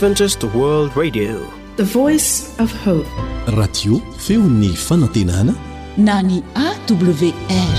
Adventist World Radio, the voice of hope. Radio feony fanantenana na ny AWR.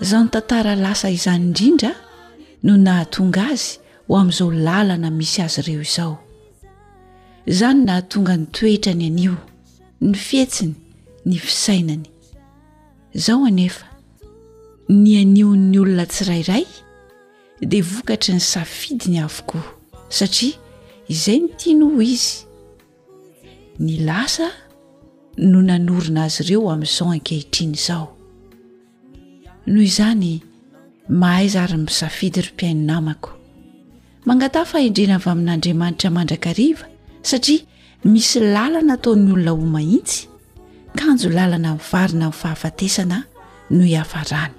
Izany tantara lasa izany indrindra no nahatonga azy ho amin'izao lalana misy azy ireo izao. Izany nahatonga ny toetra ny anio, ny fihetsiny, ny fisainany. Izao anefa, ny anion'ny olona tsirairay dia vokatry ny safidiny avokoa satria izay ny tiany ho izy. ny lasa no nanorina azy ireo amin'izao ankehitriny izao noho izany mahaiza ary misafidy ry mpiaino namako mangataha fahendrena avy amin'andriamanitra mandrakariva satria misy lalana ataon'ny olona ho mahitsy kanjo lalana mivarina amin'ny fahafatesana no hiafarany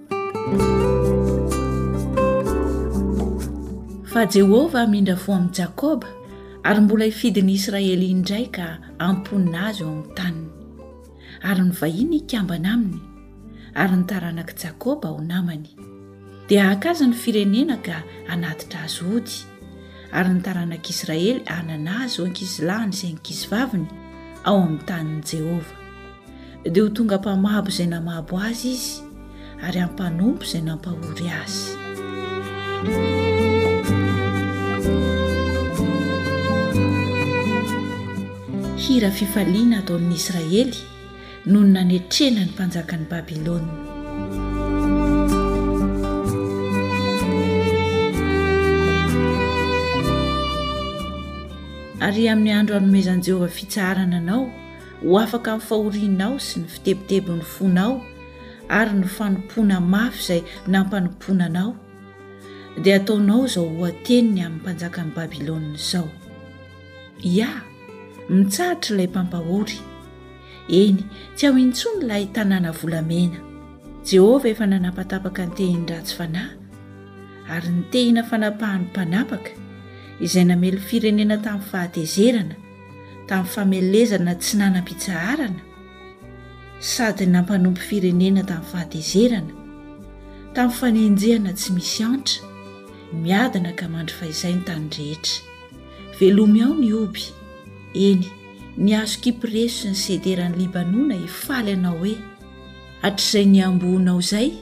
Fa Jehovah hamindra fo amin'i Jakoba, ary mbola hifidy ny Israely indray ka hamponina azy ao amin'ny taniny. Ary ny vahiny hikambana aminy, ary ny taranak'i Jakoba ho namany. Dia haka azy ny firenena ka hanatitra azy hody, ary ny taranak'Israely hanana azy ho ankizilahiny sy ankizivaviny ao amin'ny tanin'i Jehovah. dia ho tonga mpamabo izay namabo azy izy ary hampanompo izay nampahory azy hira fifaliana ataon'ny israely noho ny nanetrena ny mpanjakan'i babylona ary amin'ny andro anomezan'i jehovah fitsaharana anao ho afaka amin'ny fahorianao sy ny fitebitebin'ny fonao ary ny fanompoana mafy izay nampanompoana anao, dia ataonao izao oha-teniny amin'ny mpanjakan'i Babylona izao. Ia, mitsahatra ilay mpampahory. Eny, tsy ao intsony ilay tanàna volamena. Jehovah efa nanapatapaka ny tehiny ratsy fanahy, ary ny tehina fanapahan'ny mpanapaka, izay namely firenena tamin'ny fahatezerana, tamin'ny famelezana tsy nanam-pitsaharana sady nampanompo firenena tamin'ny fahatezerana, tamin'ny fanenjehana tsy misy antra, miadana ka mandry fahizay ny tany rehetra. Velomy ao ny oby, eny, ny hazo kypreso sy ny sederan'i Libanona hifaly hanao hoe, Hatrizay niambohonao izay,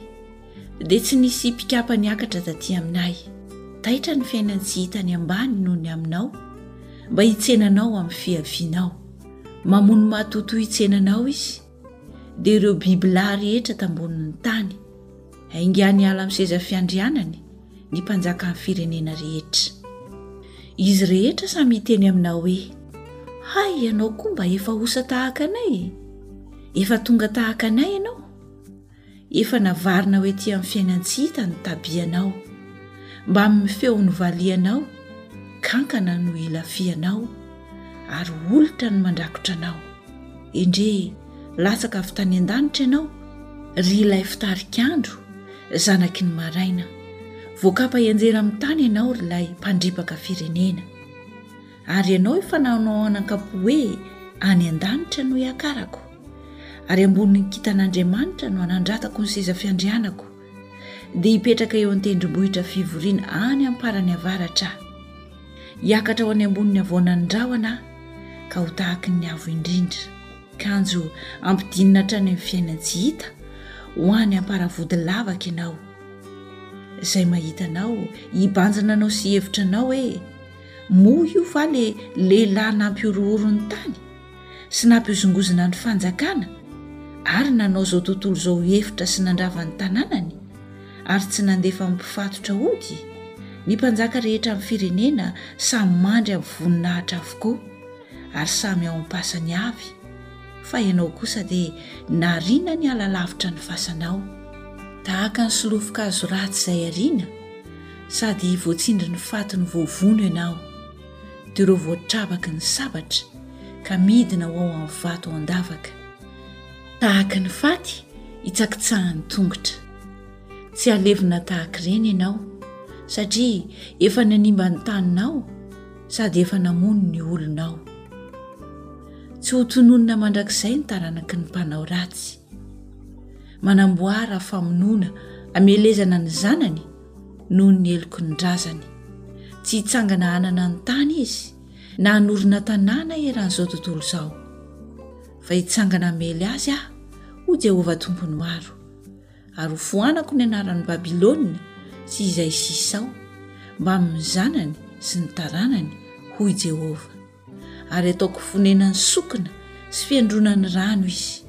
dia tsy nisy mpikapa niakatra taty aminay taitra ny fiainany tsy hitany ambany noho ny aminao mba hitsenanao amin'ny fiavianao mamono matoto hitsenanao izy dia ireo bibilay rehetra tambonin'ny tany aingany ala amin'ny seza fiandrianany ny mpanjakan'ny firenena rehetra izy rehetra samy hiteny aminao hoe hay ianao koa mba efa osa tahaka anay efa tonga tahaka anay ianao Efa navarina ho ety amin'ny fiainan-tsy hita ny tabianao, mbamin'ny feo novalianao, kankana no hilafianao ary olitra ny mandrakotra anao. Endrey latsaka avy tany an-danitra ianao, ry ilay fitarik'andro, zanaky ny maraina. Voakapa hianjera amin'ny tany ianao, ry ilay mpandripaka firenena. Ary ianao efa nanao anankampo hoe, Any an-danitra no iakarako, ary ambonin'ny kintan'Andriamanitra no anandratako ny seza fiandrianako, dia hipetraka eo an-tendrombohitra fivoriana any am-parany avaratra aho. Hiakatra ho any ambonin'ny havoanan'ny rahona aho, ka ho tahaky ny Avo Indrindra. Kanjo ampidinina hatrany amin'ny fiainan-tsy hita, ho any am-paravody lavaka ianao. Izay mahita anao, hibanjina anao sy hihevitra anao hoe, Moa io va le lehilahy nampihorohoro ny tany sy nampihozongozona ny fanjakana ary nanao zao tontolo zao hiefitra sy nandrava ny tananany ary tsy nandefa mpifatotra ody? Ny mpanjaka rehetra amin'ny firenena samy mandry amin'ny voninahitra avokoa ary samy ao am-pasany avy fa ianao kosa dia nariana niala lavitra ny fasanao tahaka ny solofon-kazo ratsy izay ariana Sady voatsindrin'ny fatiny voavono ianao, dia ireo voatrabaky ny sabatra ka midina ho ao amin'ny vato ao an-davaka, tahaka ny faty itsakitsahan'ny tongotra. Tsy halevina tahaka ireny ianao, satria efa nanimba ny taninao sady efa namono ny olonao. Tsy hotononina mandrakizay ny taranaky ny mpanao ratsy. Manamboara famonoana hamelezana ny zanany noho ny heloky ny razany. Tsy hitsangana hanana ny tany izy na hanorina tanàna eran'izao tontolo izao, fa hitsangana hamely azy aho, hoy Jehovah Tompon'ny maro, ary hofoanako ny anaran'i Babylona sy izay sisa ao, mbamin'ny zanany sy ny taranany, hoy Jehovah. Ary ataoko fonenan'ny sokina sy fiandronan'ny rano izy,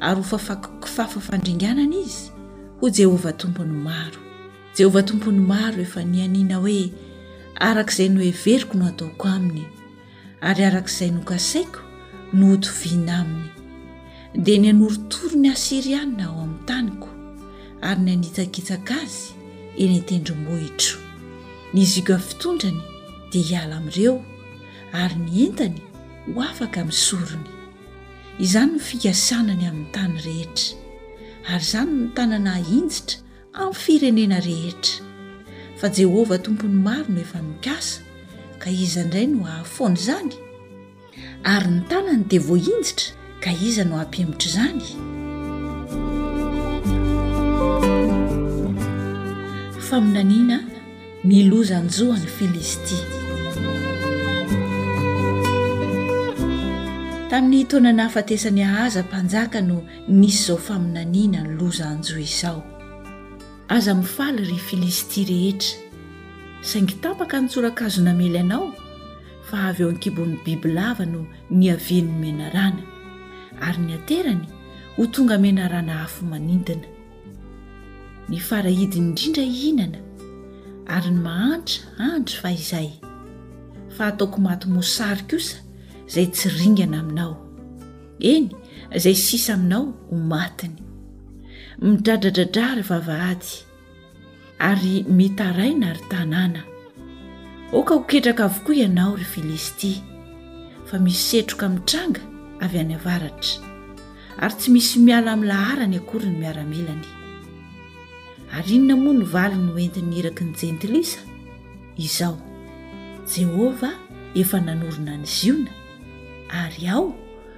ary hofafako kifafa fandringanana izy, hoy Jehovah Tompon'ny maro. Jehovah Tompon'ny maro efa nianiana hoe, Araka izay noheveriko no hataoko aminy, ary araka izay nokasaiko no hotoviana aminy. Dia ny hanorotoro ny Asyriana ao amin'ny taniko, ary ny hanitsakitsaka azy eny an-tendrombohitro. Ny zioga fitondrany dia hiala amin'ireo, ary ny entany ho afaka amin'ny sorony. Izany no fikasana ny amin'ny tany rehetra, ary izany no tanana hahinjitra amin'ny firenena rehetra. Fa Jehovah Tompon'ny maro no efa mikasa, ka iza indray no hahafoana izany? Ary ny tanany dia voahinjitra, ka iza no hampihemotra izany? Faminaniana, ny loza anjo an'i Filistia. Tamin'ny taona nahafatesan'i Ahaza mpanjaka no nisy izao faminaniana, ny loza anjo izao. Aza mifaly, ry Filistia rehetra, saingy tapaka ny tsorakazo namely anao, fa avy eo an-kibon'ny bibilava no niavian'ny menarana, ary ny aterany ho tonga menarana afo manidina. Ny farahidiny indrindra hihinana, ary ny mahantra handry fahizay. Fa ataoko maty mosary kosa izay tsy ringana aminao, eny, izay sisa aminao ho matiny. Midradradradra ry vavahady, ary mitaraina ry tanàna. Aoka ho ketraka avokoa ianao, ry Filistia, fa misy setroka mitranga avy any avaratra, ary tsy misy miala amin'ny laharany akory ny miaramilany. Ary inona moa ny valiny hoentin'ny iraky ny Jentilisa? Izao, Jehovah efa nanorina an'i Ziona, ary ao,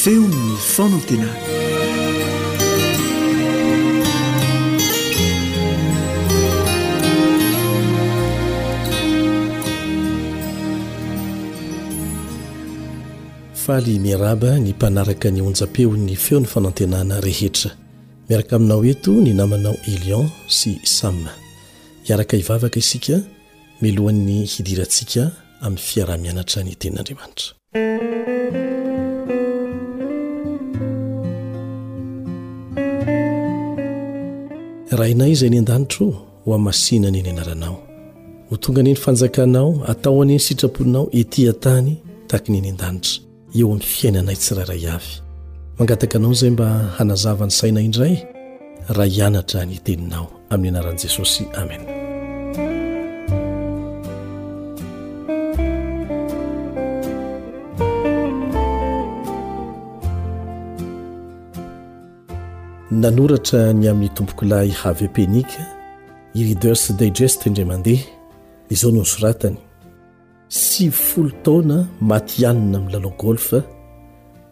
Feon'ny fanantenana. Faly miaraba ny mpanaraka ny onjam-peon'ny feon'ny fanantenana rehetra. Miaraka aminao eto ny namanao Elion sy Sam. Hiaraka hivavaka isika. Milohan'ny hidirantsika amin'ny fiaraha-mianatra ny tenin'Andriamanitra. Rainay izay any an-danitro, ho amasina ny anaranao. Ho tonga ny ny fanjakanao, atao any ny sitraponao ety an-tany taky ny any an-danitra. eo amin'ny fiainanay tsirairay avy. Mangataka anao izay mba hanazava ny saina indray raha hianatra ny teninao amin'ny anaran'i Jesosy. Amen. nanoratra ny amin'ny tompokolahy have penika i readers digest indray mandeha izao no nysoratany Sivifolo taona matihanina amin'ny lalao golf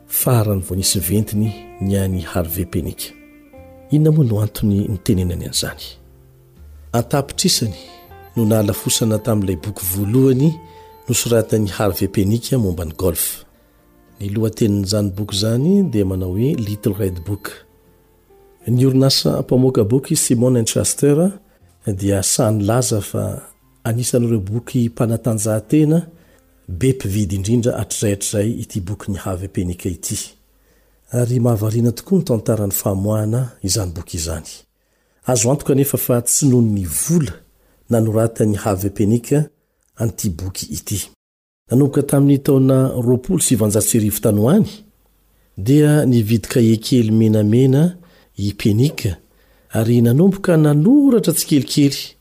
farany vao nisy ventiny ny an'i Harvey Penick. Inona moa no antony nitenenany an'izany? An-tapitrisany no nahalafosana tamin'ilay boky voalohany nosoratan'i Harvey Penick momba ny golf. Ny lohatenin'izany boky izany dia manao hoe Little Red Book. Ny orinasa mpamoaka boky Simon and Schuster dia sahy nilaza fa Anisan'ireo boky mpanatanjahantena be mpividy indrindra hatrizay hatrizay ity bokin'i Harvey Penick ity. Ary mahavariana tokoa ny tantaran'ny famoahana izany boky izany. Azo antoka anefa fa tsy noho ny vola nanoratan'i Harvey Penick an'ity boky ity. Nanomboka tamin'ny taona roapolo sy sivanjato sy arivo tany ho any, dia nividy kahie kely menamena i Penik, ary nanomboka nanoratra tsikelikely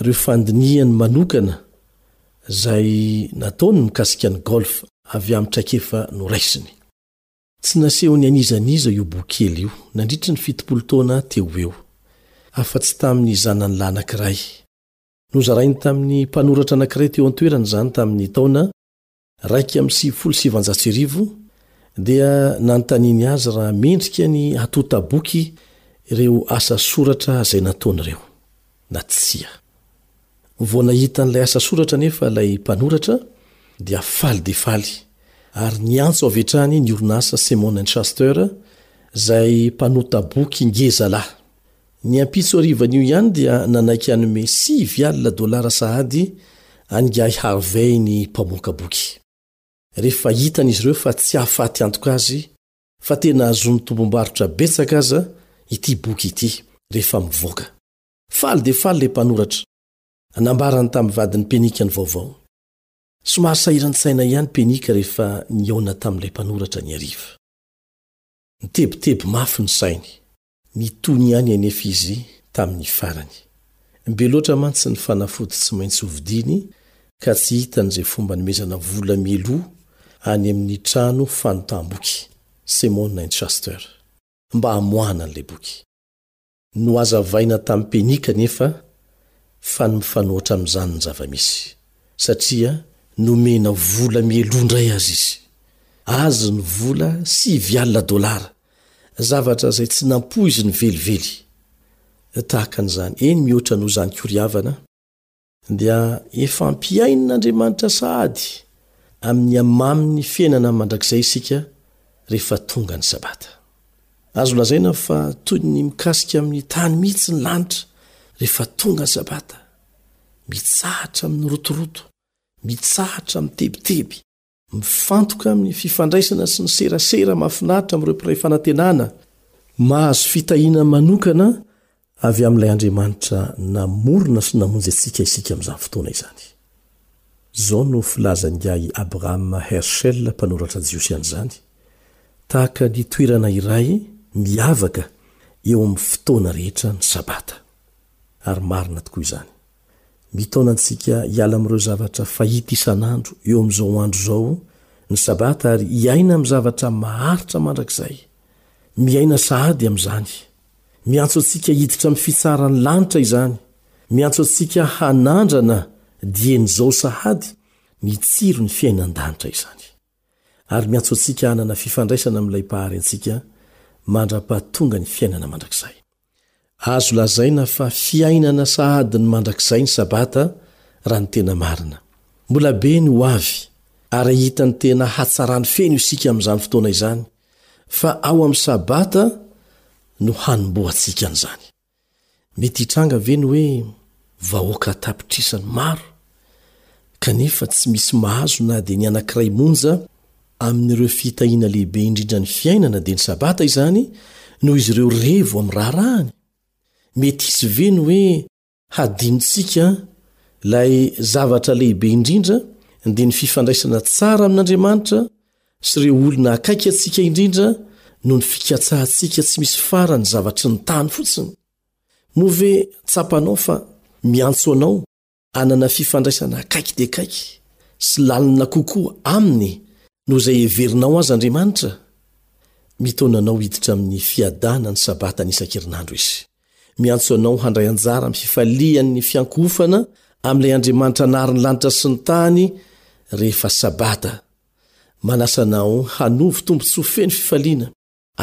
ireo fandinihany manokana izay nataony mikasika ny golf avy amin'ny traikefa noraisiny. Tsy nasehony an'iza an'iza io boky kely io nandritra ny fitopolo taona teo ho eo, afa-tsy tamin'ny zanany lahy anankiray. Nozarainy tamin'ny mpanoratra anankiray teo an-toerana izany tamin'ny taona iraika amby sivifolo sy sivanjato sy arivo, dia nanontaniany azy raha mendrika ny hatonta-boky ireo asa soratra izay nataony ireo, na tsia. Vao nahita an'ilay asa soratra anefa ilay mpanoratra, dia faly dia faly, ary niantso avy hatrany ny orinasa Simon and Schuster, izay mpanonta-boky ngeza lahy, Ny ampitso harivan'io ihany dia nanaiky hanome sivy alina dolara sahady an'i Guy Harvey ny mpamoaka boky. Rehefa hitan'izy ireo fa tsy hahafaty antoka azy fa tena hahazoany tombom-barotra betsaka aza ity boky ity rehefa mivoaka, faly dia faly ilay mpanoratra. Nambarany tamin'ny vadin'i Penica ny vaovao. Somary sahiran-tsaina ihany Penica rehefa nihaona tamin'ilay mpanoratra ny hariva. Nitebiteby mafy ny sainy. Nitony ihany anefa izy tamin'ny farany. Be loatra mantsy ny fanafody tsy maintsy hovidiany ka tsy hitany izay fomba anomezana vola mialoha any amin'ny trano fanotaham-boky Semon and Shuster mba hamoahana an'ilay boky. Nohazavaina tamin'i Penny kanefa fa ny mifanohitra amin'izany ny zava-misy, satria nomena vola mialoha indray aza izy. Azy ny vola sivy alina dolara Zavatra izay tsy nampoizin'ny velively tahaka an'izany, eny mihoatra noho izany koa ry havana, dia efa ampihain'Andriamanitra sahady amin'ny hamamin'ny fiainana mandrakizay isika rehefa tonga ny Sabata. Azo lazaina fa toy ny mikasika amin'ny tany mihitsy ny lanitra rehefa tonga ny Sabata, mitsahatra amin'ny rotoroto, mitsahatra amin'ny tebiteby, Mifantoka amin'ny fifandraisana sy ny serasera mahafinaritra amin'ireo mpiray fanantenana mahazo fitahiana manokana avy amin'ilay Andriamanitra namorona sy namonjy antsika isika amin'izany fotoana izany. Izao no filazan'ingahy Abraham Herschel mpanoratra jiosy an'izany, Tahaka ny toerana iray miavaka eo amin'ny fotoana rehetra ny Sabata. Ary marina tokoa izany. Mitaona antsika hiala amin'ireo zavatra fahita isan'andro eo amin'izao andro izao ny Sabata ary hiaina amin'ny zavatra maharitra mandrakizay. Miaina sahady amin'izany. Miantso antsika hiditra amin'ny fitsaran'ny lanitra izany. Miantso antsika hanandrana dieny izao sahady ny tsiron'ny fiainan-danitra izany. Ary miantso antsika hanana fifandraisana amin'ilay Mpahary antsika mandra-pahatongan'ny fiainana mandrakizay. Azo lazaina fa fiainana sahady ny mandrakizay ny Sabata raha ny tena marina. Mbola be ny ho avy ary hahita ny tena hatsarany feno isika amin'izany fotoana izany fa ao amin'ny Sabata no hanombohantsika an'izany. Mety hitranga ve ny hoe vahoaka an-tapitrisany maro kanefa tsy misy mahazo na dia ny anankiray monja Amin'ireo fitahiana lehibe indrindra ny fiainana dia ny Sabata izany noho izy ireo revo amin'ny raharahany. Mety hisy ve ny hoe hadinontsika ilay zavatra lehibe indrindra dia ny fifandraisana tsara amin'Andriamanitra sy ireo olona akaiky antsika indrindra noho ny fikatsahantsika tsy misy farany zavatry ny tany fotsiny? Moa ve tsapanao fa miantso anao hanana fifandraisana akaiky dia akaiky sy lalina kokoa Aminy noho izay heverinao azy Andriamanitra? Mitaona anao hiditra amin'ny fiadana ny Sabatany isan-kerinandro Izy. Miantso anao handray anjara amin'ny fifalian'ny fiankohofana amin'ilay Andriamanitra nahary ny lanitra sy ny tany rehefa Sabata. Manasa anao hanovo tombontsoa feno fifaliana.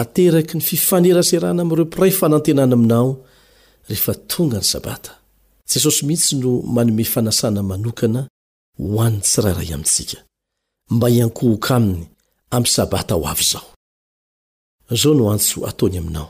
Ateraky ny fifaneraserana amin'ireo mpiray fanantenana aminao rehefa tonga ny Sabata. Jesosy mihitsy no manome fanasana manokana ho an'ny tsirairay amintsika, mba hiankohoka Aminy amin'ny Sabata ho avy izao. Izao no antso ataony aminao.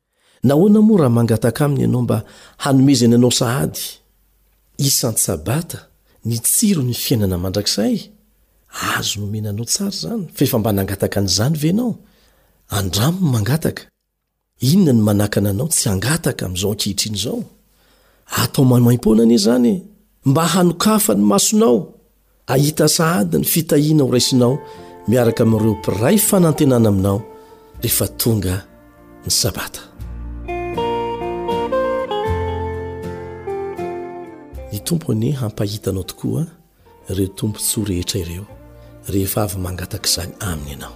Nahoana moa raha mangataka Aminy ianao mba hanomezany anao sahady isan-tsabata ny tsiron'ny fiainana mandrakizay? Azo nomena anao tsara izany, fa efa mba nangataka an'izany ve ianao? Andramo ny mangataka. Inona no manakana anao tsy hangataka amin'izao ankehitriny izao? Atao maimaim-poana anie izany e! Mba hanokafany masonao Hahita sahady ny fitahiana ho raisinao miaraka amin'ireo mpiray fanantenana aminao rehefa tonga ny sabata. Ny tompo anie hampahitanao tokoa ireo tombontsoa rehetra ireo rehefa avy mangataka izany aminy ianao.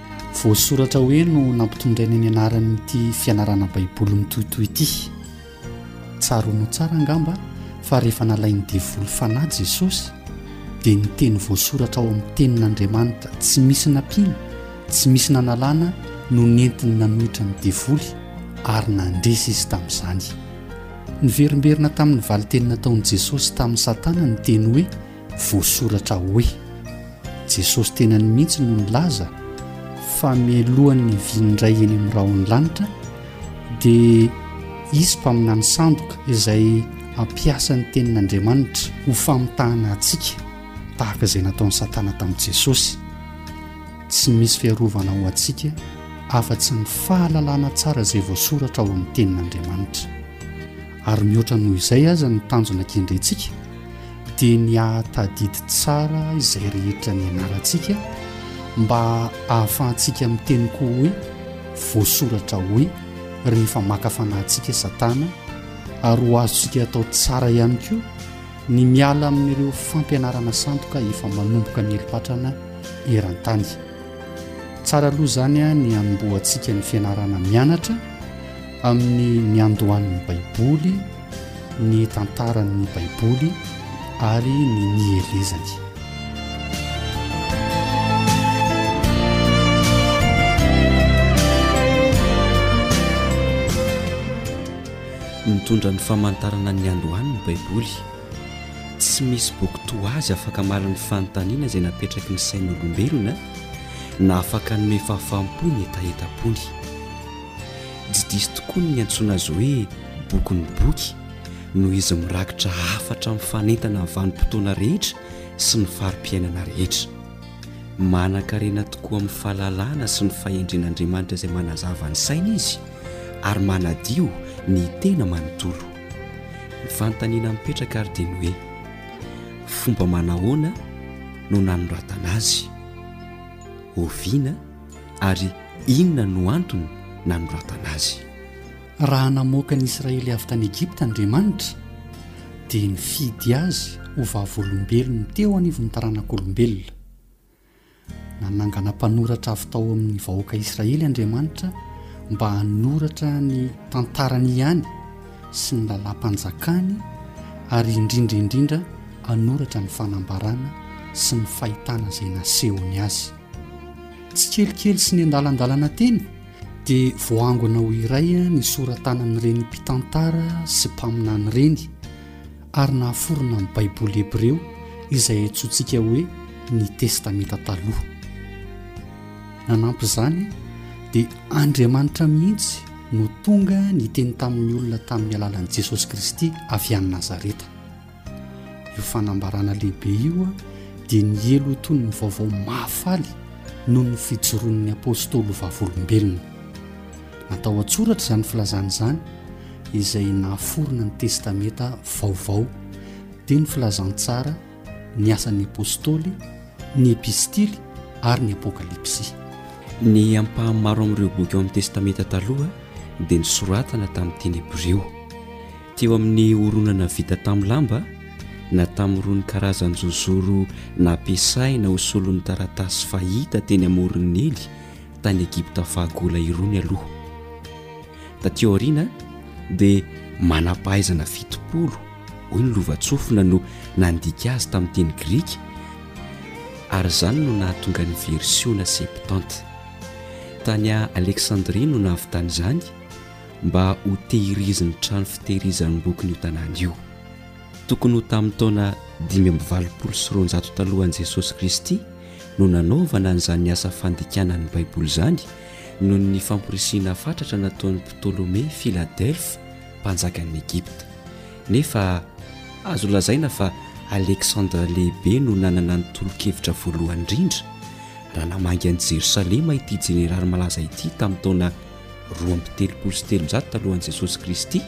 Voasoratra hoe no nampitondraina ny anaran'ity fianarana Baiboly mitohitohy ity. Tsaroanao tsara angamba fa rehefa nalain'ny devoly fanahy Jesosy, dia ny teny voasoratra ao amin'ny Tenin'Andriamanitra tsy misy nampiana, tsy misy nanalana no nentiny nanohitra ny devoly ary nandresy izy tamin'izany. Niverimberina tamin'ny valinteny nataon'i Jesosy tamin'i Satana ny teny hoe Voasoratra hoe, Jesosy tenany mihitsy no nilaza fa mialohan'ny hivian'ny Ray eny amin'ny rahon'ny lanitra dia hisy mpaminany sandoka izay hampiasa ny tenin'Andriamanitra ho famitahana antsika tahaka izay nataon'i Satana tamin'i Jesosy. Tsy misy fiarovana ho antsika afa-tsy ny fahalalana tsara izay voasoratra ao amin'ny tenin'Andriamanitra. Ary mihoatra noho izay aza ny tanjona kendrentsika dia ny hahatadidy tsara izay rehetra nianarantsika mba hahafahantsika miteny koa hoe voasoratra hoe rehefa maka fanahintsika satana ary ho azontsika atao tsara ihany koa ny miala amin'ireo fampianarana sandoka efa manomboka ny heripatrana eran-tany tsara aloha izany a ny hanombohantsika ny fianarana mianatra amin'ny niandohan'ny baiboly ny tantaran'ny Baiboly ary ny nielezany. Mitondra ny famantarana ny androany ny Baiboly. Tsy misy boky toa azy afaka hamara ny fanontaniana izay napetraky ny sain'olombelona na afaka hanome fahafaham-po ny hetahetam-pony. Tsy diso tokoa ny niantsoana azy hoe Bokin'ny boky, noho izy mirakitra hafatra mifanentana ny vanim-potoana rehetra sy ny fari-piainana rehetra. Manan-karena tokoa amin'ny fahalalana sy ny fahendren'Andriamanitra izay manazava ny saina izy ary manadio ny tena manontolo. Ny fanontaniana mipetraka ary dia ny hoe, Fomba manahoana no nanoratana azy? Oviana ary inona no antony nanoratana azy? Raha namoaka ny Israely avy tany Egypta Andriamanitra, dia nifidy azy ho vavolombelony teo anivon'ny taranak'olombelona. Nanangana mpanoratra avy tao amin'ny vahoaka Israely Andriamanitra mba hanoratra ny tantarany ihany sy ny lalam-panjakany ary indrindra indrindra hanoratra ny fanambarana sy ny fahitana izay nasehony azy. Tsikelikely sy nendalandalana teny dia voaangona ho iray ny sora-tanan'ny reny mpitantara sy mpaminany reny ary nahaforona ny baiboly hebreo izay haitsontsika hoe ny testamenta taloha nanampy izany dia andriamanitra mihitsy no tonga ny teny tamin'ny olona tamin'ny alalan'i jesosy kristy avy any nazareta Io fanambarana lehibe io dia niely ho toy ny vaovao mahafaly noho ny fijoroan'ny apostoly ho vavolombelona. Natao an-tsoratra izany filazana izany, izay nahaforona ny Testamenta Vaovao, dia ny Filazantsara, ny Asan'ny Apostoly, ny Epistily ary ny Apokalypsy. Ny ampahamaro amin'ireo boky ao amin'ny Testamenta Taloha dia nosoratana tamin'ny teny hebreo. Teo amin'ny horonana vita tamin'ny lamba na tamin'irony karazan-jozoro nampiasaina ho solon'ny taratasy fahita teny amoron'i Nily tany Egypta Fahagola irony aloha. Taty aoriana dia manam-pahaizana fitopolo, hoy ny lovantsofina no nandika azy tamin'ny teny grika ary izany no nahatonga ny versiona Septante. Tany Aleksandria no nahavitana izany. mba ho tehirizin'ny trano fitehirizam-bokin' io tanàna io. Tokony ho tamin'ny taona dimy amby valopolo sy roanjato talohan'i Jesosy Kristy no nanaovana an'izany asa fandikana ny Baiboly izany noho ny famporisihina fatratra nataon'i Ptolomey Filadelfa, mpanjakan'i Egypta. Nefa azo lazaina fa Aleksandra Lehibe no nanana ny tolo-kevitra voalohany indrindra, raha namangy an'i Jerosalema ity jeneraly malaza ity tamin'ny taona roa amby telopolo sy telonjato talohan'i Jesosy Kristy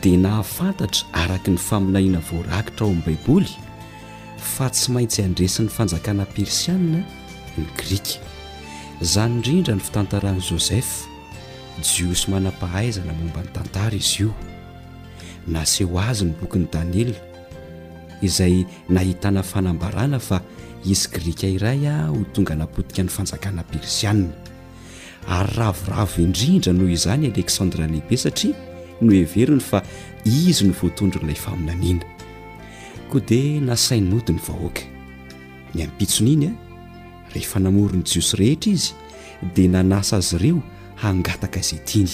dia nahafantatra araka ny faminaniana voarakitra ao amin'ny Baiboly fa tsy maintsy handresin'ny fanjakana persiana ny Grika. Izany indrindra ny fitantaran'i Joseph, Jiosy manam-pahaizana momba ny tantara izy io. Naseho azy ny bokin'i Daniela izay nahitana fanambarana fa hisy Grika iray ho tonga napotika ny fanjakana persiana. Ary ravoravo indrindra noho izany i Aleksandra Lehibe satria noheveriny fa izy no voatondron'ilay faminaniana. Koa dia nasainy nody ny vahoaka. Ny ampitson'iny, rehefa namory ny Jiosy rehetra izy, dia nanasa azy ireo hangataka izay tiany.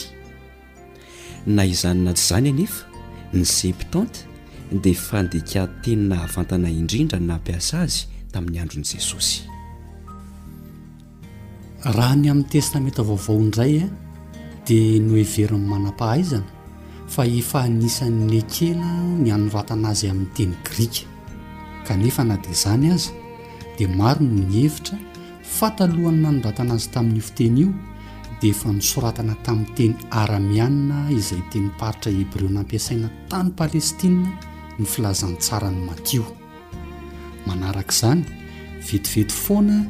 Na izany na tsy izany anefa, ny Septante dia fandikan-teny nahavantana indrindra nampiasa azy tamin'ny andron'i Jesosy. Raha ny amin'ny Testamenta Vaovao indray dia noheverin'ny manam-pahaizana fa efa anisan'ny nekena ny hanoratana azy amin'ny teny grika. Kanefa na dia izany aza, dia maro no nihevitra fa talohan'ny nanoratana azy tamin'io fiteny io, dia efa nosoratana tamin'ny teny arameana, izay tenim-paritra hebreo nampiasaina tany Palestina, ny Filazantsaran'i Matio. Manaraka izany, vetivety foana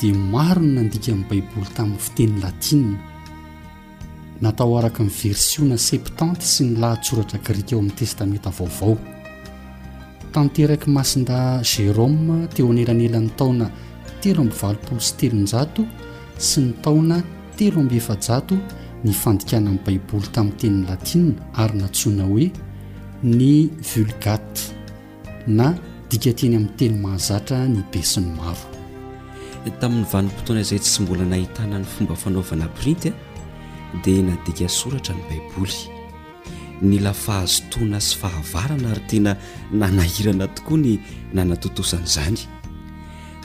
dia maro ny nandika ny Baiboly tamin'ny fiteny latina. Natao araka ny versiona Septante sy ny lahatsoratra grika ao amin'ny Testamenta Vaovao. Tanterak'i Masindahy Jérôme teo anelanelan'ny taona telo amby valopolo sy telonjato sy ny taona telo amby efajato ny fandikana ny Baiboly tamin'ny teny latina ary nantsoina hoe ny Vulgate. Na dika teny amin'ny teny mahazatra ny besinimaro. Tamin'ny vanim-potoana izay tsy mbola nahitana ny fomba fanaovana printy dia nadika soratra ny Baiboly. Nila fahazotoana sy fahavarana ary tena nanahirana tokoa ny nanatontosa an'izany.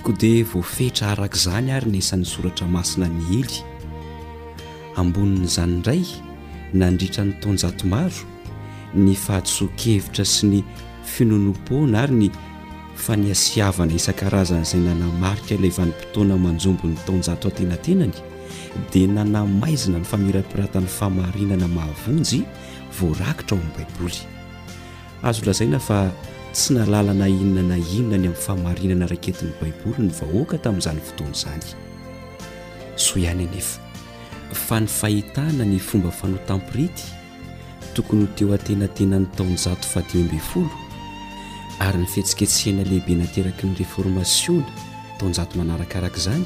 Koa dia voafetra araka izany àry ny isan'ny soratra masina niely. Ambonin'izany indray, nandritra ny taonjato maro, ny fahadisoan-kevitra sy ny finoanoam-poana ary ny fanihasihavana isan-karazany izay nanamarika ilay vanim-potoana manjombo ny taonjato antenatenany dia nanamaizina ny famirapiratan'ny fahamarinana mahavonjy voarakitra ao amin'ny Baiboly. Azo lazaina fa tsy nalala na inona na inona ny amin'ny fahamarinana raiketin'ny Baiboly ny vahoaka tamin'izany fotoana izany. Soa ihany anefa fa ny fahitana ny fomba fanotam-pirity tokony ho teo antenatenan'ny taonjato fahadimy ambin'ny folo ary ny fihetsiketsehana lehibe nateraky ny reformasiona taonjato manarakaraka izany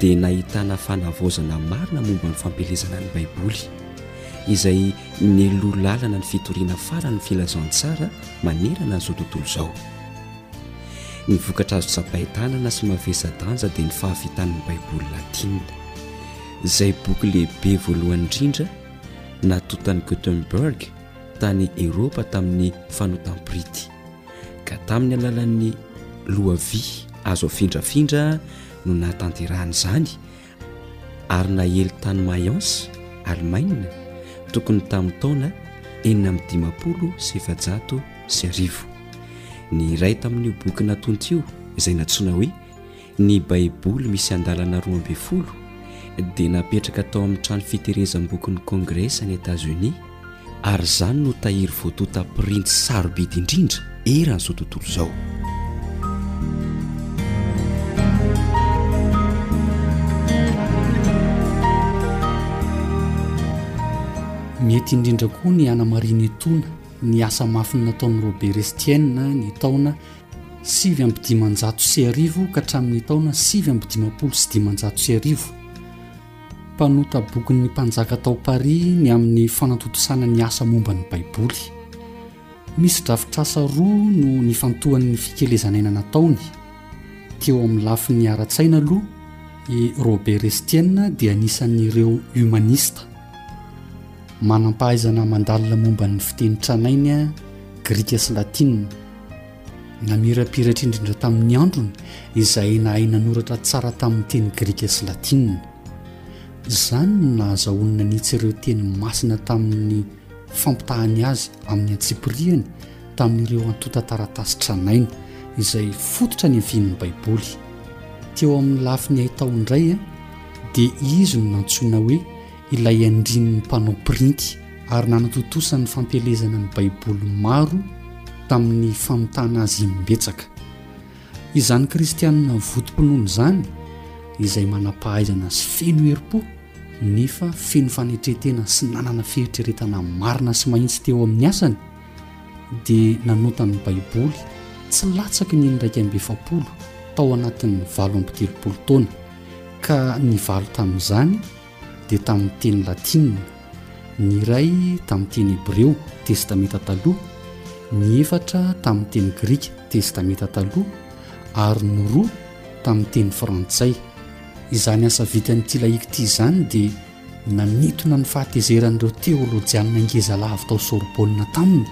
dia nahitana fanavaozana marina momba ny fampielezana ny baiboly izay neloa lalana ny fitoriana faran'ny filazantsara manerana an'izao tontolo izao ny vokatra azo tsapahitanana sy mavesa-danja dia ny fahavitan'ny baiboly latina izay boky lehibe voalohany indrindra Natontan'i Gutenberg tany Eropa tamin'ny fanotam-printy, ka tamin'ny alalan'ny loha-vy azo afindrafindra no nahatanterahany izany, ary naely tany Mayence, Alemaina, tokony tamin'ny taona enina amby dimampolo sy efajato sy arivo. Ny iray tamin'io boky natonta io, izay nantsoina hoe. Ny Baiboly misy andalana roa ambin'ny folo dia napetraka tao amin'ny trano fiterezam-bokin'ny Kongresy any Etazonia, ary izany no tahiry voatonta printy sarobidy indrindra eran'izao tontolo izao. Mety indrindra koa ny hanamarina etoana ny asa mafy nataon'i Robert Estienne ny taona sivy amby dimanjato sy arivo ka hatramin'ny taona sivy amby dimampolo sy dimanjato sy arivo. Mpanota bokin'ny mpanjaka tao Paris ny amin'ny fanatontosana ny asa momba ny Baiboly. Misy drafitrasa roa no nifantohan'ny fikelezan'aina nataony. Teo amin'ny lafiny ara-tsaina aloha, i Robert Estienne dia anisan'ireo humanista. Manam-pahaizana mandalina momba ny fiteny tranainy grika sy latina. Namirapiratra indrindra tamin'ny androny izay nahay nanoratra tsara tamin'ny teny grika sy latina. Izany no nahazahoany nanitsy ireo teny masina tamin'ny fampitahany azy amin'ny antsipiriany tamin'ireo antontan-taratasy tranainy izay fototra niavian'ny Baiboly. Teo amin'ny lafiny haitao indray dia izy no nantsoina hoe ilay andrin'ny mpanao printy, ary nanatontosa ny fampielezana ny Baiboly maro tamin'ny famitana azy imbetsaka. Izany Kristianina votom-pinoana izany, izay manam-pahaizana sy feno herim-po, nefa feno fanetren-tena sy nanana fieritreretana marina sy mahitsy teo amin'ny asany, dia nanonta ny Baiboly tsy latsaky ny in'iraika amby efapolo tao anatin'ny valo amby telopolo taona, ka nivalo tamin'izany dia tamin'ny teny latina, ny iray tamin'ny teny hebreo, Testamenta Taloha, ny efatra tamin'ny teny grika, Testamenta Taloha, ary ny roa tamin'ny teny frantsay. Izany asa vitan'ity lahiky ity izany dia nanintona ny fahatezeran'ireo teôlôjianina ngezalavo tao Sorbonne taminy,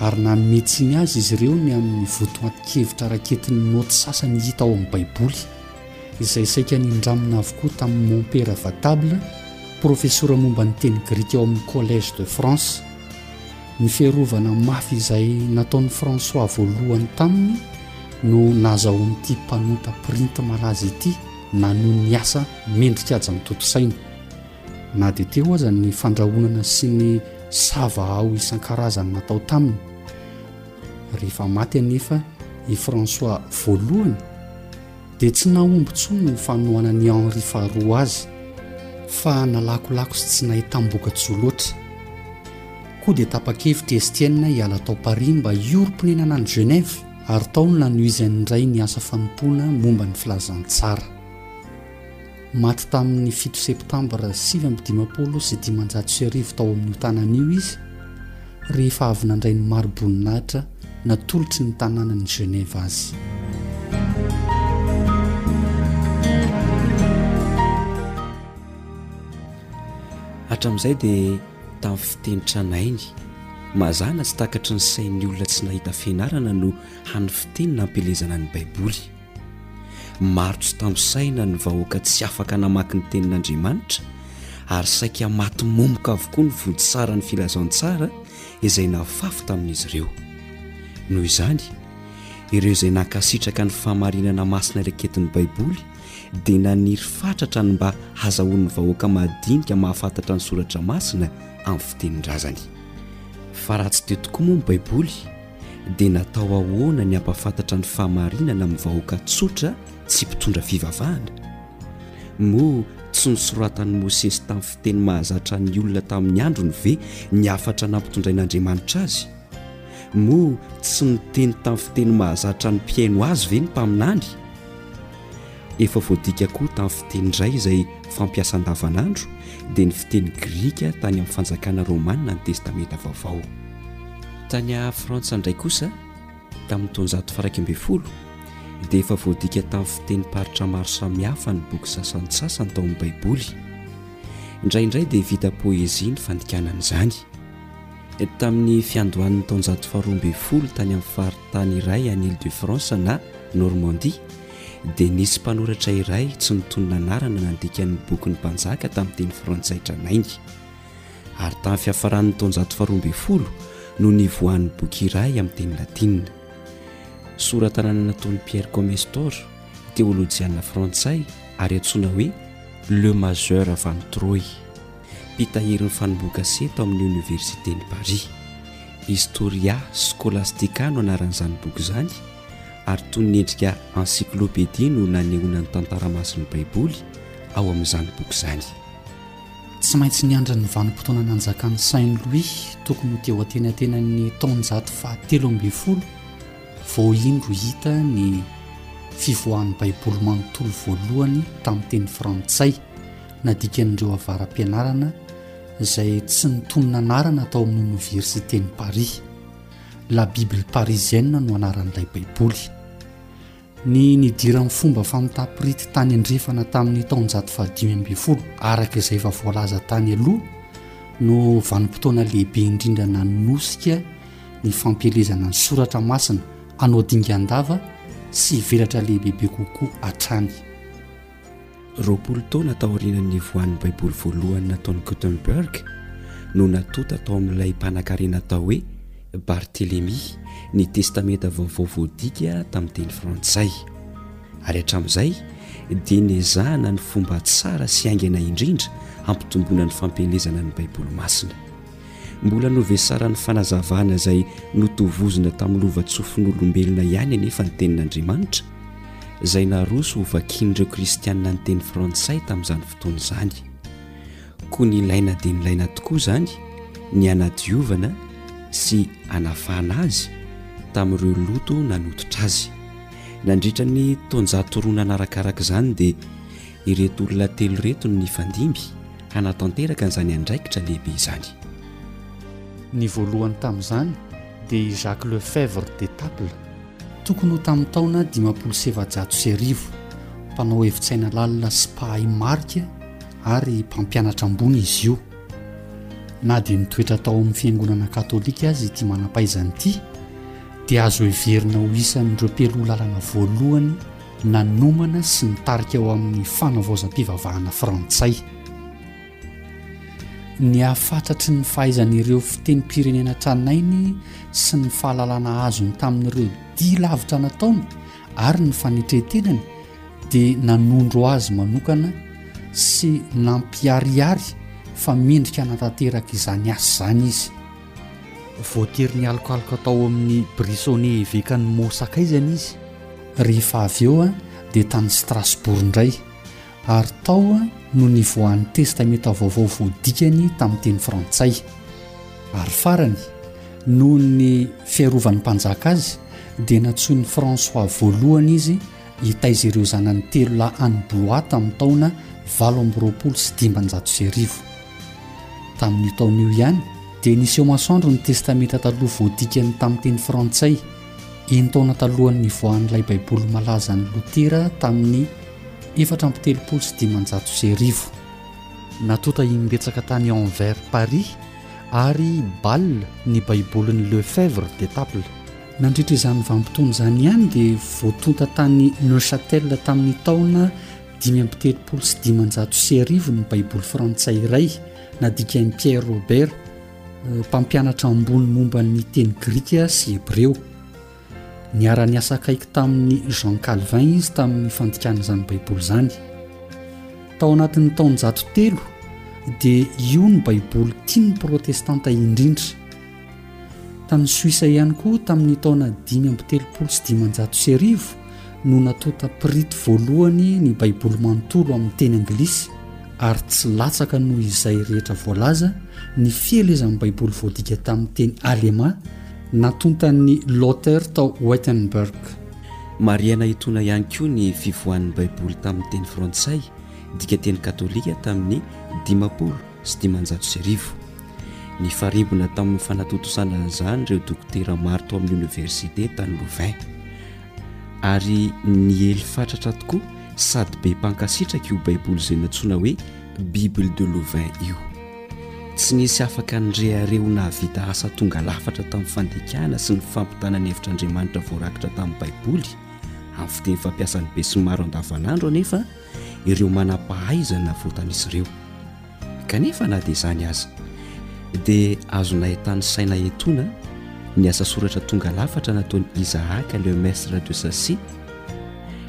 ary nanome tsiny azy izy ireo ny amin'ny votoatin-kevitra raketin'ny naoty sasany hita ao amin'ny Baiboly. izay saika nindramina avokoa tamin'i Mompera Vatable, profesora momba ny teny grika ao amin'ny Collège de France. Ny fiarovana mafy izay nataon'i François voalohany taminy no nahazahoan'ity mpanonta printy malaza ity nanohy ny asa mendrika hajantontosaina. Na dia teo aza ny fandrahonana sy ny sava ao isan-karazany natao taminy, Rehefa maty anefa i François voalohany dia tsy nahomby intsony ny fanohanan'i Henri faharoa azy fa nalakolako sy tsy nahitam-boka-tsoa loatra. Koa dia tapa-kevitra i Estienne hiala tao Paris mba hiorim-ponenana any Genève ary tao no nanohizany indray ny asa fanompoana momba ny filazantsara. Maty tamin'ny fito Septambra sivy amby dimampolo sy dimanjato sy arivo tao amin'io tanàna io izy, rehefa avy nandray ny mari-boninahitra natolotry ny tanànan'i Genève azy. Hatramin'izay dia tamin'ny fiteny tranainy, mazàna sy takatry ny sain'ny olona tsy nahita fianarana no hany fiteny nampielezana ny Baiboly. Maro tsy tambo saina ny vahoaka tsy afaka namaky ny tenin'Andriamanitra ary saika maty momoka avokoa ny vontosaran'ny filazantsara izay nafafy tamin'izy ireo. Noho izany, ireo izay nankasitraka ny fahamarinana masina raiketin'ny Baiboly dia naniry fatratra ny mba hazahoan'ny vahoaka madinika mahafantatra ny Soratra Masina amin'ny fitenin-drazany. Fa raha tsy teo tokoa moa ny Baiboly? dia natao ahoana ny hampafantatra ny fahamarinana amin'ny vahoaka tsotra tsy mpitondra fivavahana? Moa tsy nosoratan'i Mosesy tamin'ny fiteny mahazatra ny olona tamin'ny androny ve ny hafatra nampitondrain'Andriamanitra azy? Moa tsy niteny tamin'ny fiteny mahazatra ny mpihaino azy ve ny mpaminany? Efa voadika koa tamin'ny fiteny iray izay fampiasa andavanandro dia ny fiteny grika tany amin'ny fanjakana romana ny Testamenta Vaovao. Tany Frantsa indray kosa, tamin'ny taonjato faraika ambin'ny folo, dia efa voadika tamin'ny fitenim-paritra maro samihafa ny boky sasantsasany tao amin'ny Baiboly. Indraindray dia vita poezia ny fandikana an'izany. Tamin'ny fiandohan'ny taonjato faharoa ambin'ny folo tany amin'ny faritany iray any Île-de-France na Normandie, dia nisy mpanoratra iray tsy nitonona anarana nandika ny Bokin'ny Mpanjaka tamin'ny teny frantsay tranainy, ary tamin'ny fiafaran'ny taonjato faharoa ambin'ny folo no nivoahan'ny boky iray amin'ny teny latina. Sora-tanana nataon'i Pierre Comestor, teolojiana frantsay ary antsoina hoe Le Majeur Van Troy, mpitahirin'ny fanombohan-kase tao amin'ny Oniversiten'i Paris. Historia Scholastica no anaran'izany boky izany. ary toy ny endrika encyclopédie no nanehoana ny tantara masin'ny Baiboly ao amin'izany boky izany. Tsy maintsy niandry ny vanim-potoana nanjakan'i Saint Louis tokony ho teo antenatenan'ny taonjato fahatelo ambin'ny folo vao indro hita ny fivoahan'ny Baiboly manontolo voalohany tamin'ny teny frantsay nadikan'ireo avara-pianarana izay tsy nitonona anarana tao amin'ny oniversiten'i Paris. La Bible parisienne no anaran'ilay Baiboly. Ny nidiran'ny fomba famitapirity tany andrefana tamin'ny taonjato fahadimy ambin'ny folo, araka izay efa voalaza tany aloha, no vanim-potoana lehibe indrindra nanosika ny fampielezana ny soratra masina hanao dingan-dava sy hivelatra lehibebe kokoa hatrany. Roapolo taona taorianan'ny nivoahan'ny Baiboly voalohany nataon'i Gutenberg, no natonta tao amin'ilay mpanankarena atao hoe Barthélemy ny Testamenta Vaovao voadika tamin'ny teny frantsay, ary hatramin'izay dia nezahana ny fomba tsara sy haingana indrindra hampitomboana ny fampielezana ny Baiboly masina. Mbola novesaran'ny fanazavana izay notovozina tamin'ny lovan-tsofin'olombelona ihany anefa ny Tenin'Andriamanitra, izay naroso hovakian'ireo Kristianina ny teny frantsay tamin'izany fotoana izany. Koa nilaina dia nilaina tokoa izany ny hanadiovana sy hanafahana azy tamin'ireo loto nanototra azy. Nandritra ny taonjato roa nanarakaraka izany dia ireto olona telo ireto no nifandimby hanatanteraka an'izany andraikitra lehibe izany. Ny voalohany tamin'izany dia i Jacques Lefèvre d'Étaples, tokony ho tamin'ny taona dimampolo sy efajato sy arivo, mpanao hevitsaina lalina sy mpahay marika ary mpampianatra ambony izy io. Na dia nitoetra tao amin'ny Fiangonana katolika aza ity manam-pahaizana ity, dia azo heverina ho isan'ireo mpialoha lalana voalohany nanomana sy nitarika ho amin'ny fanavaozam-pivavahana frantsay. Ny hahafantatry ny fahaizan'ireo fitenim-pirenena tranainy sy ny fahalalana azony tamin'ireo dia lavitra nataony ary ny fanetren-tenany dia nanondro azy manokana sy nampiharihary fa mendrika hanatanteraka izany asa izany izy. Voatery nialokaloka tao amin'ny Brisone Evekan'i Meaux sakaizany izy. Rehefa avy eo dia tany Strasbourg indray, ary tao no nivoahan'ny Testamenta Vaovao voadikany tamin'ny teny frantsay. Ary farany, noho ny fiarovan'ny mpanjaka azy, dia nantsoin'i François Voalohany izy, Hitaiza ireo zanany telo lahy any Blois tamin'ny taona valo amby roapolo sy dimanjato sy arivo. Tamin'io taona io ihany dia niseho masoandro ny Testamenta Taloha voadikany tamin'ny teny frantsay, enin-taona talohan'ny nivoahan'ilay Baiboly malaza an'i Lotera tamin'ny efatra amby telopolo sy dimanjato sy arivo. Natonta imbetsaka tany Anvers, Paris, ary Bâle ny Baibolin'i Lefèvre d'Étaples. Nandritra izany vanim-potoana izany ihany dia voatonta tany Neuchâtel tamin'ny taona dimy amby telopolo sy dimanjato sy arivo ny Baiboly frantsay iray nadikan'i Pierre Robert, mpampianatra ambony momba ny teny grika sy hebreo. Niara-niasa akaiky tamin'i Jean Calvin izy tamin'ny fandikana izany Baiboly izany. Tao anatin'ny taonjato telo, dia io ny Baiboly tian'ny Protestanta indrindra. Tany Soisa ihany koa tamin'ny taona dimy amby telopolo sy dimanjato sy arivo no natota pirity voalohany ny Baiboly manontolo amin'ny teny anglisy ary tsy latsaka noho izay rehetra voalaza ny fielezan'ny Baiboly voadika tamin'ny teny alemà natontan'ny Lother tao Wittenberg. Marihana etoana ihany koa ny fivoahan'ny Baiboly tamin'ny teny frantsay dika teny katolika tamin'ny dimampolo sy dimanjato sy arivo. Nifarimbona tamin'ny fanatontosana an'izany ireo dokotera maro tao amin'ny oniversite tany Louvain. Ary niely fatratra tokoa sady be mpankasitraka io Baiboly izay nantsoina hoe Bible de Louvain io. Tsy nisy afaka nirehareha ho nahavita asa tonga lafatra tamin'ny fandikana sy ny fampitana ny hevitr'Andriamanitra voarakitra tamin'ny Baiboly amin'ny fiteny fampiasan'ny besinimaro andavanandro anefa ireo manam-pahaizana avotan'izy ireo. Kanefa na dia izany aza, dia azonay tanisaina etoana ny asa soratra tonga lafatra nataon'i Isaac Le Mestre de Sassy,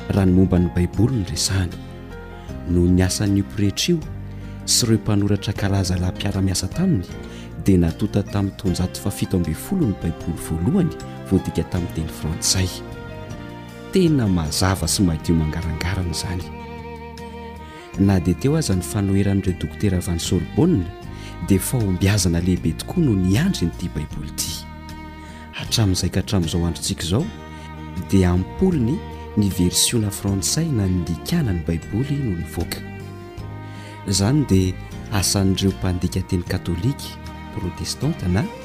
raha ny momba ny Baiboly no resahana, noho ny asan'io pretra io sy ireo mpanoratra kalaza lahy mpiara-miasa taminy, dia natonta tamin'ny taonjato fahafito ambin'ny folo ny Baiboly voalohany voadika tamin'ny teny frantsay. Tena mazava sy madio mangarangarana izany. Na dia teo aza ny fanoheran'ireo dokotera avy any Sorbonne, dia fahombiazana lehibe tokoa no niandry an'ity Baiboly ity. Hatramin'izay ka hatramin'izao androntsika izao, dia am-polony ny versiona frantsay nandikana ny Baiboly no nivoaka. Izany dia asan'ireo mpandika teny katolika, protestanta na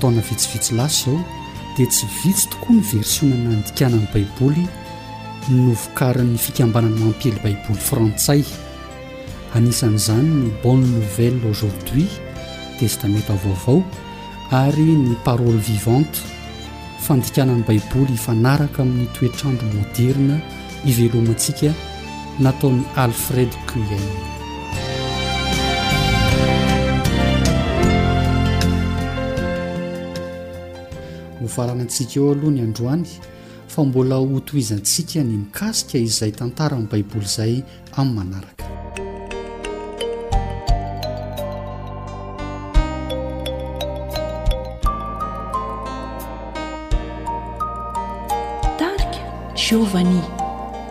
Taona vitsivitsy lasa izao dia tsy vitsy tokoa ny versiona nandikana ny Baiboly novokarin'ny fikambanana mampiely Baiboly frantsay. Anisan'izany ny Bonne Nouvelle aujourd'hui, Testamenta Vaovao, ary ny Parole vivante, fandikana ny Baiboly hifanaraka amin'ny toetr'andro moderina ivelomantsika nataon'i Alfred Cullen. Hofaranantsika eo aloha ny androany fa mbola hotohizantsika ny mikasika izay tantaran'ny Baiboly izay amin'ny manaraka. Tarika Giovanni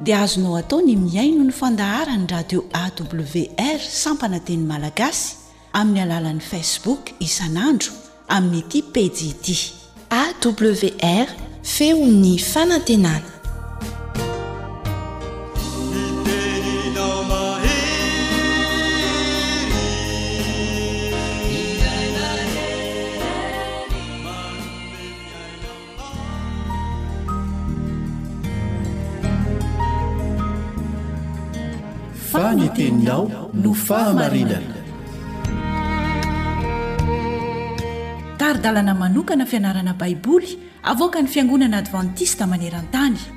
dia azonao atao ny mihaino ny fandaharan'ny radio AWR sampana teny malagasy amin'ny alalan'ny Facebook isan'andro amin'ity pejy ity. AWR, Feon'ny fanantenana. Fa ny teninao no fahamarinana. Tari-dalana manokana fianarana Baiboly avoakan'ny Fiangonana Advantista maneran-tany.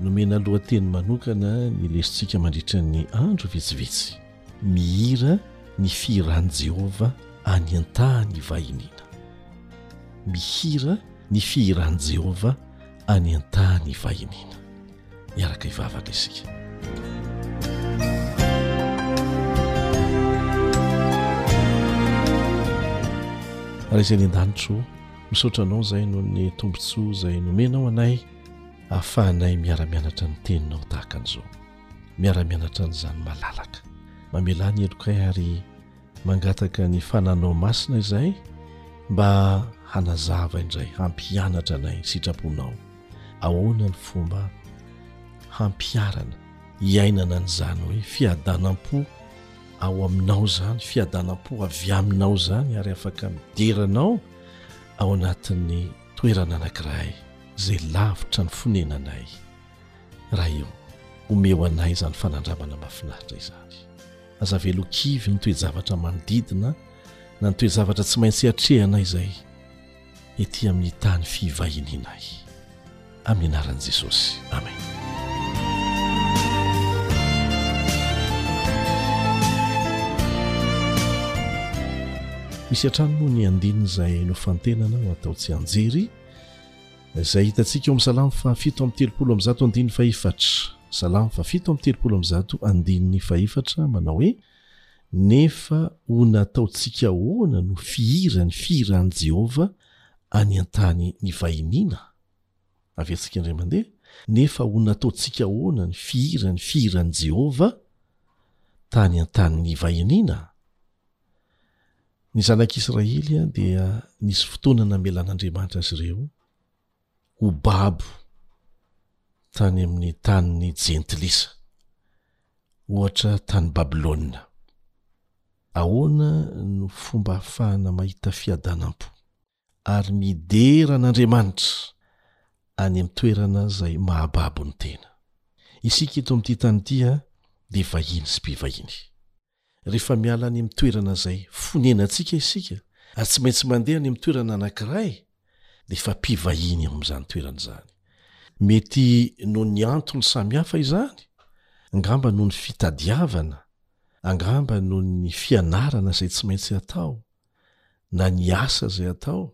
Nomena lohateny manokana ny lesotsika mandritra ny andro vitsivitsy. Mihira ny fihiran'i Jehovah any an-tany vahiniana. Mihira ny fihiran'i Jehovah any an-tany vahiniana. Miaraka hivavaka isika. Ray izay any an-danitra o, misaotra Anao izay noho ny tombontsoa izay nomenao anay. Ahafahanay miara-mianatra ny Teninao tahaka an'izao, miara-mianatra an'izany malalaka. Mamelà ny helokay ary mangataka ny Fananao Masina izahay mba hanazava indray, hampianatra anay ny sitraponao, ahoana ny fomba hampiharana, hiainana an'izany hoe fiadanam-po ao Aminao izany, fiadanam-po avy Aminao izany ary afaka midera Anao ao anatin'ny toerana anankiray izay lavitra ny fonenanay. Ray ô, omeo anay izany fanandramana mahafinaritra izany. Aza velao kivy ny toe-javatra manodidina na ny toe-javatra tsy maintsy atrehanay izay ety amin'ny tany fivahinianay. amin'ny anaran'i Jesosy. Amen. Misy hatrany moa ny andininy izay nofantenana ho atao tsianjery izay hitantsika ao amin'ny Salamo fahafito amby telopolo amby zato andininy fahefatra. Salamo fahafito amby telopolo amby zato andininy fahefatra manao hoe Nefa ho nataontsika ahoana no fihira ny fihiran'i Jehovah any an-tany nivahiniana? Averintsika indray mandeha, nefa ho nataontsika ahoana ny fihira ny fihiran'i Jehovah tany an-tany nivahiniana? Ny Zanak'i Israely dia nisy fotoana namelan'Andriamanitra azy ireo ho babo tany amin'ny tanin'ny Jentilisa, ohatra tany Babylona. Ahoana no fomba ahafahana mahita fiadanam-po? ary midera an'Andriamanitra any amin'ny toerana izay mahababo ny tena. Isika eto amin'ity tany ity dia vahiny sy mpivahiny. Rehefa miala any amin'ny toerana izay fonenantsika isika ary tsy maintsy mandeha any amin'ny toerana anankiray dia efa mpivahiny ao amin'izany toerana izany. Mety noho ny antony samihafa izany, angamba noho ny fitadiavana, angamba noho ny fianarana izay tsy maintsy atao, na ny asa izay atao,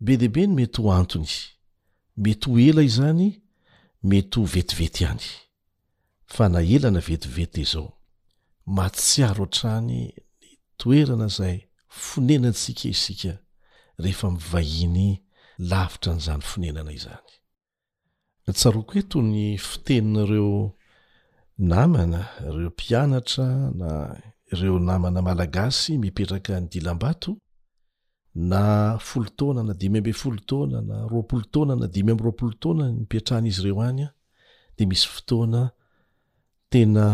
be dia be ny mety ho antony. Mety ho ela izany, mety ho vetivety ihany. Fa na ela na vetivety dia izao, mahatsiaro hatrany ny toerana izay fonenantsika isika rehefa mivahiny lavitra an'izany fonenana izany. Tsaroako eto ny fitenin'ireo namana, ireo mpianatra na ireo namana malagasy mipetraka any Dilambato na folo taona na dimy ambin'ny folo taona na roapolo taona na dimy amby roapolo taona nipetrahan'izy ireo any dia misy fotoana Tena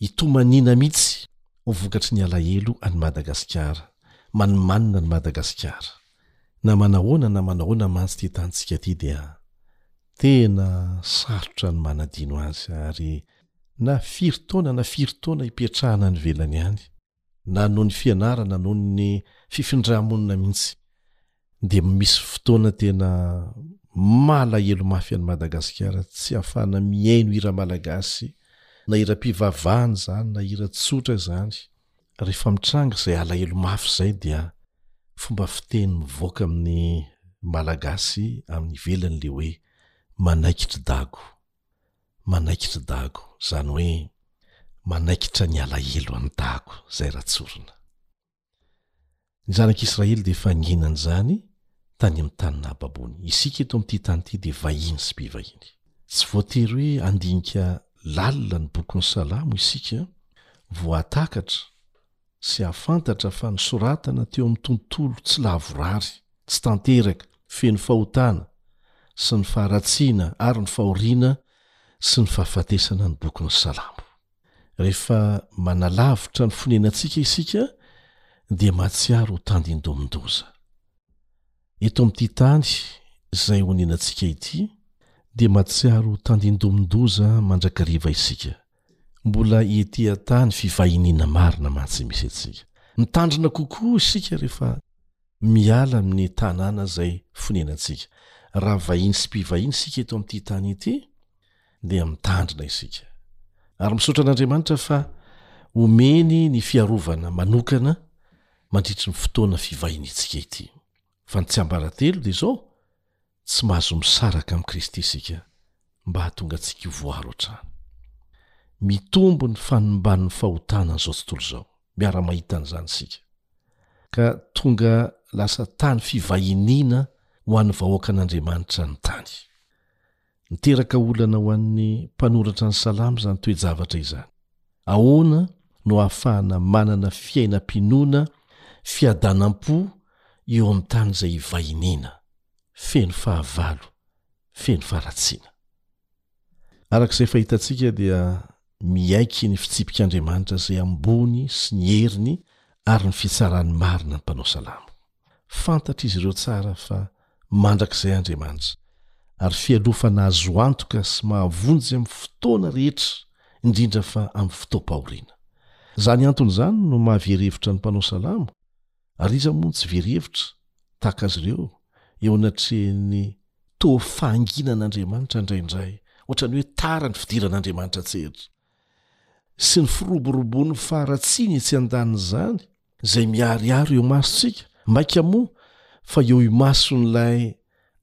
hitomaniana mihitsy ho vokatry ny alahelo an'i Madagasikara. Manimanina an'i Madagasikara. Na manahoana na manahoana mantsy ity tanintsika ity dia tena sarotra ny manadino azy ary na firy taona na firy taona hipetrahana any ivelany any na noho ny fianarana noho ny fifindra-monina mihitsy dia misy fotoana tena malahelo mafy an'i Madagasikara tsy hafahana mihaino hira malagasy na hiram-pivavahana izany na hira tsotra izany rehefa mitranga izay alahelo mafy izay dia fomba fiteny mivoaka amin'ny malagasy amin'ny ivelany le hoe manaikitry dago manaikitry dago zany hoe manaikitra ny alahelo an'i dago zay ratsorona. Ny zanak' Israely dia efa nihena an'izany tany amin'ny tany nahababony. Isika eto amin'ity tany ity dia vahiny sy mpivahiny. Tsy voatery hoe handinika lalina ny bokin'ny Salamo isika vao hahatakatra sy hahafantatra fa nosoratana teo amin'ny tontolo tsy lavorary, tsy tanteraka, feno fahotana sy ny faharatsiana ary ny fahoriana sy ny fahafatesana ny bokin'ny Salamo. Rehefa manalavitra ny fonenantsika isika dia mahatsiaro ho tandindomin-doza. Eto amin'ity tany izay honenantsika ity dia mahatsiaro ho tandindomin-doza mandrakariva isika Mbola ety an-tany fivahiniana marina mantsy misy antsika. Mitandrina kokoa isika rehefa miala amin'ny tanàna izay fonenantsika. Raha vahiny sy mpivahiny isika eto amin'ity tany ity, dia mitandrina isika. Ary misaotra an'Andriamanitra fa omeny ny fiarovana manokana mandritry ny fotoana fivahiniantsika ity. fa ny tsiambaratelo dia izao, tsy mahazo misaraka amin'i Kristy isika mba hahatonga antsika ho voaro hatrany. Mitombo ny fanimban'ny fahotana an'izao tontolo izao, miara-mahita an'izany isika, ka tonga lasa tany fivahiniana ho an'ny vahoakan'Andriamanitra ny tany. Niteraka olana ho an'ny mpanoratra ny Salamo izany toe-javatra izany. Ahoana no ahafahana manana fiainam-pinoana fiadanam-po eo amin'ny tany izay ivahiniana, feno fahavalo, feno faharatsiana? Araka izay efa hitantsika dia miaiky ny fitsipik'Andriamanitra izay ambony sy ny heriny ary ny fitsarany marina ny mpanao salamo. Fantatr'izy ireo tsara fa mandrakizay Andriamanitra, ary fialofana azo antoka sy mahavonjy amin'ny fotoana rehetra, indrindra fa amin'ny fotoam-pahoriana. Izany antony izany no maha very hevitra ny mpanao salamo, ary iza moa no tsy very hevitra, tahaka azy ireo, eo anatrehan'ny. Toa fahanginan'Andriamanitra indraindray, hoatran'ny hoe tara ny fidiran'Andriamanitra an-tsehatra. sy ny firoboroboan'ny faharatsiana etsy an-danin'izany izay miharihary eo masontsika, mainka moa fa eo imason'ilay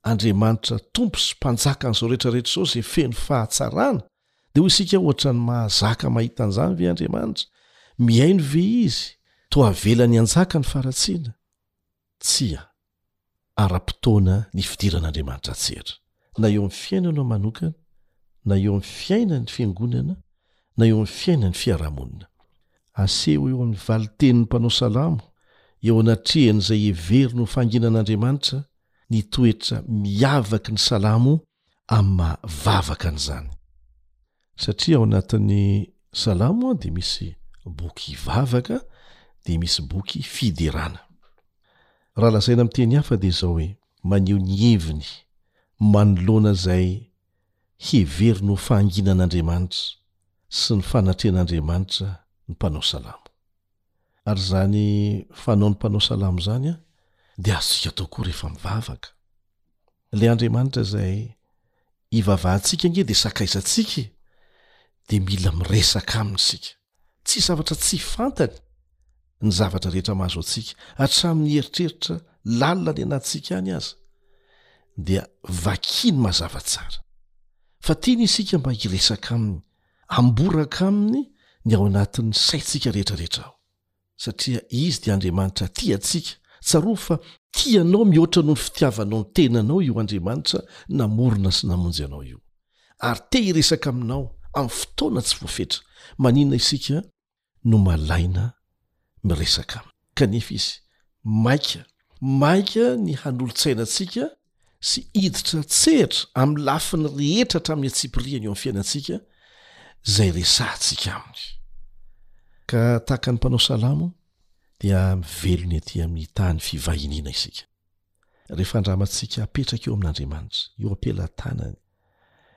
Andriamanitra Tompo sy Mpanjakan'izao rehetra rehetra izao izay feno fahatsarana, dia hoy isika ohatra ny mahazaka mahita an'izany ve Andriamanitra? Mihaino ve Izy? Toa avelany hanjaka ny faharatsiana? Tsia. ara-potoana ny fidiran'Andriamanitra an-tsehatra, na eo amin'ny fiainanao manokana, na eo amin'ny fiainan'ny Fiangonana, na eo amin'ny fiainan'ny fiarahamonina. Aseho eo amin'ny valin-tenin'ny mpanao salamo, eo anatrehan'izay heveriny ho fanginan'Andriamanitra, ny toetra miavaky ny salamo amin'ny maha vavaka an'izany. Satria ao anatin'ny Salamo dia misy boky vavaka, dia misy boky fiderana. Raha lazaina amin'ny teny hafa dia izao hoe, maneho ny heviny manoloana izay heveriny ho fahanginan'Andriamanitra sy ny fanatrehan'Andriamanitra ny mpanao salamo. Ary izany fanaon'ny mpanao salamo izany an, dia azontsika atao koa rehefa mivavaka. Ilay Andriamanitra izay ivavahantsika ange dia sakaizantsika e, dia mila miresaka aminy isika. Tsy zavatra tsy fantany ny zavatra rehetra mahazo antsika, hatramin'ny eritreritra lalina any anatintsika any aza, dia vakiny mazava tsara. Fa tiany isika mba hiresaka aminy. Amboraka aminy ny ao anatin'ny saintsika rehetra rehetra aho, satria Izy dia Andriamanitra tia antsika. Tsarovy fa tia anao mihoatra noho ny fitiavanao ny tenanao io Andriamanitra namorona sy namonjy anao io, ary te hiresaka aminao amin'ny fotoana tsy voafetra. Maninona isika no malaina miresaka aminy kanefa izy maika maika ny hanolotsaina antsika sy hiditra tsehatra amin'ny lafiny rehetra hatramin'ny antsipirihany eo amin'ny fiainantsika izay resahantsika aminy ka tahaka ny mpanao salamo dia mivelona ety amin'ny tany fivahiniana isika Rehefa andramantsika apetraka eo amin'Andriamanitra, eo am-pelatanany,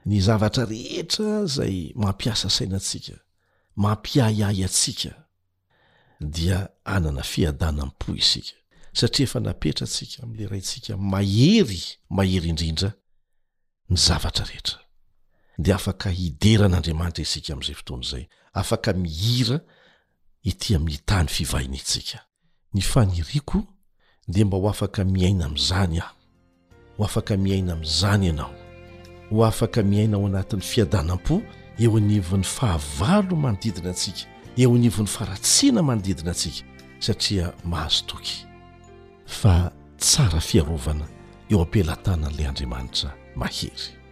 ny zavatra rehetra izay mampiasa sainantsika, mampiahiahy antsika, dia hanana fiadanam-po isika, satria efa napetratsika amin'ilay Raintsika mahery, mahery indrindra, ny zavatra rehetra. Dia afaka hidera an'Andriamanitra isika amin'izay fotoana izay, afaka mihira ety amin'ny tany fivahiniantsika. Ny faniriako dia mba ho afaka miaina amin'izany aho, ho afaka miaina amin'izany ianao, ho afaka miaina ao anatin'ny fiadanam-po eo anivon'ny fahavalo manodidina antsika, eo anivon'ny faharatsiana manodidina antsika satria mahazo toky fa tsara fiarovana eo am-pelatanan'ilay Andriamanitra mahery.